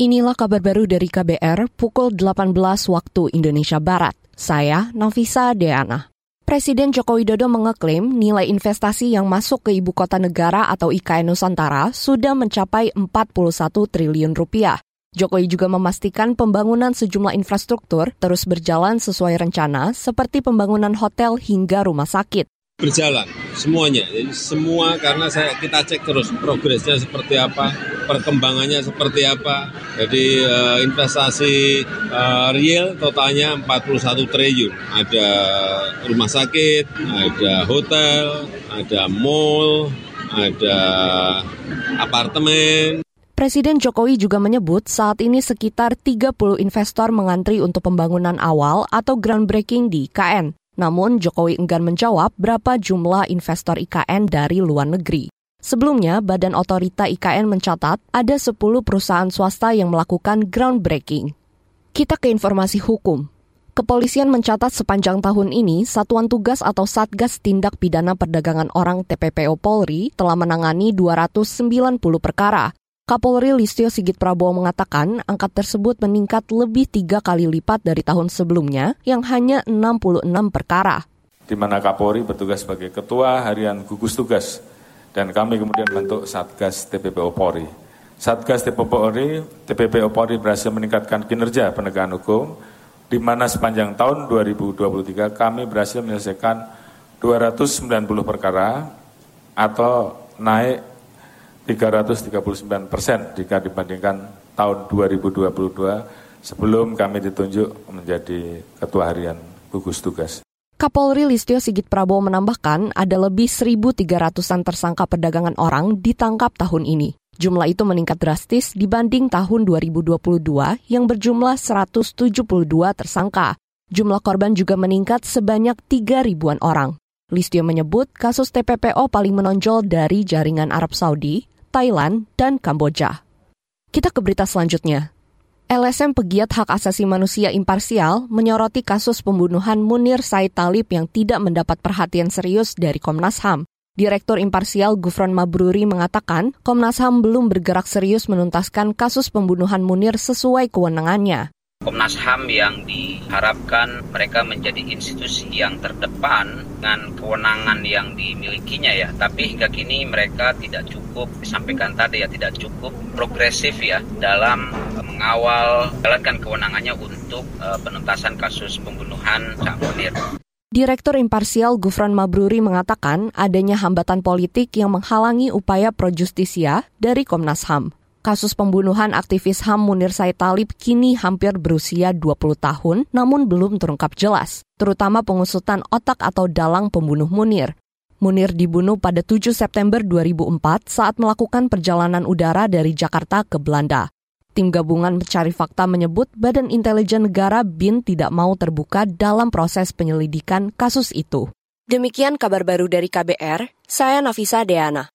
Inilah kabar baru dari KBR pukul 18 waktu Indonesia Barat. Saya Nafisa Deana. Presiden Joko Widodo mengeklaim nilai investasi yang masuk ke ibu kota negara atau IKN Nusantara sudah mencapai 41 triliun rupiah. Jokowi juga memastikan pembangunan sejumlah infrastruktur terus berjalan sesuai rencana seperti pembangunan hotel hingga rumah sakit berjalan semuanya. Jadi semua karena saya kita cek terus progresnya seperti apa, perkembangannya seperti apa. Jadi uh, investasi uh, real totalnya 41 triliun. Ada rumah sakit, ada hotel, ada mall, ada apartemen. Presiden Jokowi juga menyebut saat ini sekitar 30 investor mengantri untuk pembangunan awal atau groundbreaking di IKN. Namun Jokowi enggan menjawab berapa jumlah investor IKN dari luar negeri. Sebelumnya, Badan Otorita IKN mencatat ada 10 perusahaan swasta yang melakukan groundbreaking. Kita ke informasi hukum. Kepolisian mencatat sepanjang tahun ini, Satuan Tugas atau Satgas Tindak Pidana Perdagangan Orang TPPO Polri telah menangani 290 perkara, Kapolri Listio Sigit Prabowo mengatakan angka tersebut meningkat lebih tiga kali lipat dari tahun sebelumnya yang hanya 66 perkara. Di mana Kapolri bertugas sebagai Ketua Harian Gugus Tugas dan kami kemudian bentuk Satgas TPPO Polri. Satgas TPPO Polri, TPPO Polri berhasil meningkatkan kinerja penegakan hukum, di mana sepanjang tahun 2023 kami berhasil menyelesaikan 290 perkara atau naik 339 persen jika dibandingkan tahun 2022 sebelum kami ditunjuk menjadi Ketua Harian Gugus Tugas. Kapolri Listio Sigit Prabowo menambahkan ada lebih 1.300-an tersangka perdagangan orang ditangkap tahun ini. Jumlah itu meningkat drastis dibanding tahun 2022 yang berjumlah 172 tersangka. Jumlah korban juga meningkat sebanyak 3 ribuan orang. Listio menyebut kasus TPPO paling menonjol dari jaringan Arab Saudi, Thailand, dan Kamboja. Kita ke berita selanjutnya. LSM Pegiat Hak Asasi Manusia Imparsial menyoroti kasus pembunuhan Munir Said Talib yang tidak mendapat perhatian serius dari Komnas HAM. Direktur Imparsial Gufron Mabruri mengatakan Komnas HAM belum bergerak serius menuntaskan kasus pembunuhan Munir sesuai kewenangannya. Komnas HAM yang diharapkan mereka menjadi institusi yang terdepan dengan kewenangan yang dimilikinya ya. Tapi hingga kini mereka tidak cukup, disampaikan tadi ya tidak cukup progresif ya dalam mengawal jalankan kewenangannya untuk uh, penuntasan kasus pembunuhan Cak Munir. Direktur Imparsial Gufron Mabruri mengatakan adanya hambatan politik yang menghalangi upaya pro justisia dari Komnas HAM. Kasus pembunuhan aktivis HAM Munir Said Talib kini hampir berusia 20 tahun namun belum terungkap jelas, terutama pengusutan otak atau dalang pembunuh Munir. Munir dibunuh pada 7 September 2004 saat melakukan perjalanan udara dari Jakarta ke Belanda. Tim gabungan pencari fakta menyebut Badan Intelijen Negara BIN tidak mau terbuka dalam proses penyelidikan kasus itu. Demikian kabar baru dari KBR, saya Nafisa Deana.